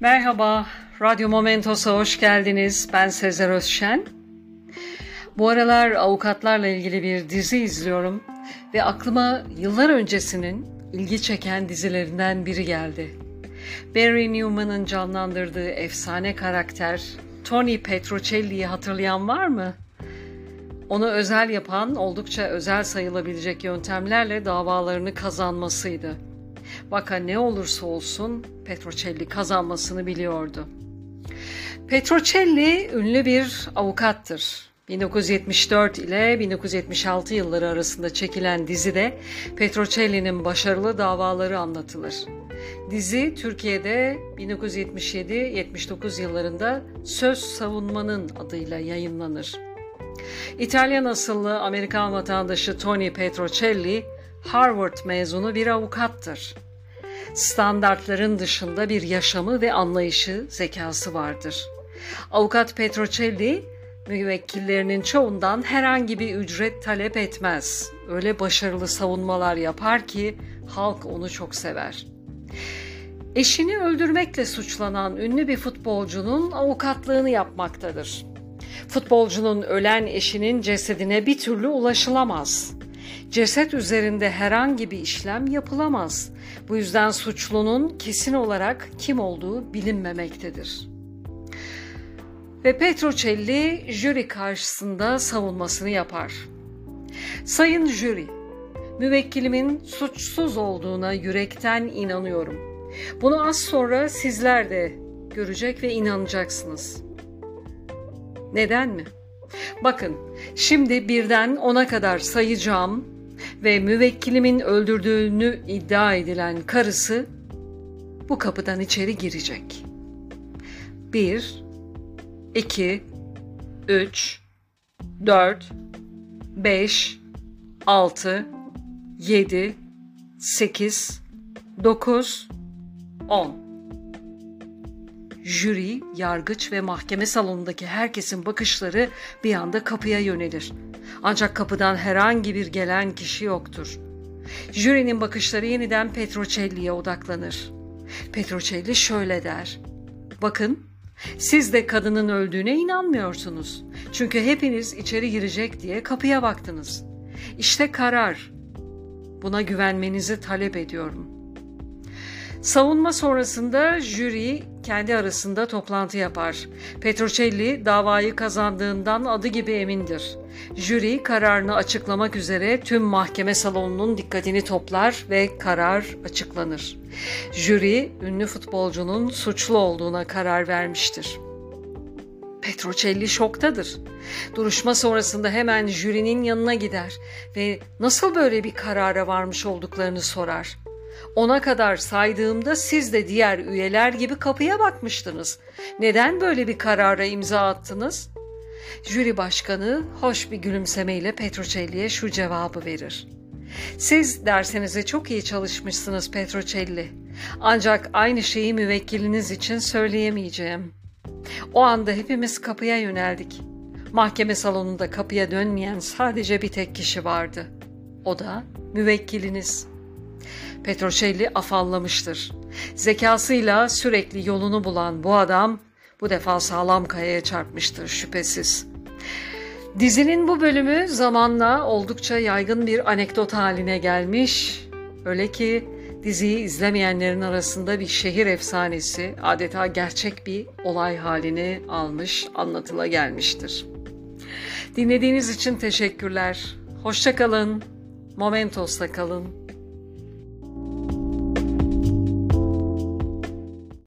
Merhaba, Radyo Momentos'a hoş geldiniz. Ben Sezer Özşen. Bu aralar avukatlarla ilgili bir dizi izliyorum ve aklıma yıllar öncesinin ilgi çeken dizilerinden biri geldi. Barry Newman'ın canlandırdığı efsane karakter Tony Petrocelli'yi hatırlayan var mı? Onu özel yapan oldukça özel sayılabilecek yöntemlerle davalarını kazanmasıydı. Vaka ne olursa olsun Petrocelli kazanmasını biliyordu. Petrocelli ünlü bir avukattır. 1974 ile 1976 yılları arasında çekilen dizide Petrocelli'nin başarılı davaları anlatılır. Dizi Türkiye'de 1977-79 yıllarında Söz Savunmanın adıyla yayınlanır. İtalyan asıllı Amerikan vatandaşı Tony Petrocelli, Harvard mezunu bir avukattır. Standartların dışında bir yaşamı ve anlayışı, zekası vardır. Avukat Petrocelli, müvekkillerinin çoğundan herhangi bir ücret talep etmez. Öyle başarılı savunmalar yapar ki halk onu çok sever. Eşini öldürmekle suçlanan ünlü bir futbolcunun avukatlığını yapmaktadır. Futbolcunun ölen eşinin cesedine bir türlü ulaşılamaz. Ceset üzerinde herhangi bir işlem yapılamaz. Bu yüzden suçlunun kesin olarak kim olduğu bilinmemektedir. Ve Petrocelli jüri karşısında savunmasını yapar. Sayın jüri, müvekkilimin suçsuz olduğuna yürekten inanıyorum. Bunu az sonra sizler de görecek ve inanacaksınız. Neden mi? Bakın, şimdi birden ona kadar sayacağım ve müvekkilimin öldürdüğünü iddia edilen karısı bu kapıdan içeri girecek. Bir, iki, üç, dört, beş, altı, yedi, sekiz, dokuz, on jüri, yargıç ve mahkeme salonundaki herkesin bakışları bir anda kapıya yönelir. Ancak kapıdan herhangi bir gelen kişi yoktur. Jürinin bakışları yeniden Petrocelli'ye odaklanır. Petrocelli şöyle der. Bakın, siz de kadının öldüğüne inanmıyorsunuz. Çünkü hepiniz içeri girecek diye kapıya baktınız. İşte karar. Buna güvenmenizi talep ediyorum.'' Savunma sonrasında jüri kendi arasında toplantı yapar. Petrocelli davayı kazandığından adı gibi emindir. Jüri kararını açıklamak üzere tüm mahkeme salonunun dikkatini toplar ve karar açıklanır. Jüri ünlü futbolcunun suçlu olduğuna karar vermiştir. Petrocelli şoktadır. Duruşma sonrasında hemen jürinin yanına gider ve nasıl böyle bir karara varmış olduklarını sorar. Ona kadar saydığımda siz de diğer üyeler gibi kapıya bakmıştınız. Neden böyle bir karara imza attınız? Jüri başkanı hoş bir gülümsemeyle Petrocelli'ye şu cevabı verir. Siz dersenize çok iyi çalışmışsınız Petrocelli. Ancak aynı şeyi müvekkiliniz için söyleyemeyeceğim. O anda hepimiz kapıya yöneldik. Mahkeme salonunda kapıya dönmeyen sadece bir tek kişi vardı. O da müvekkiliniz.'' Petrocelli afallamıştır. Zekasıyla sürekli yolunu bulan bu adam bu defa sağlam kayaya çarpmıştır şüphesiz. Dizinin bu bölümü zamanla oldukça yaygın bir anekdot haline gelmiş. Öyle ki diziyi izlemeyenlerin arasında bir şehir efsanesi, adeta gerçek bir olay halini almış, anlatıla gelmiştir. Dinlediğiniz için teşekkürler. Hoşçakalın. Momentos'ta kalın.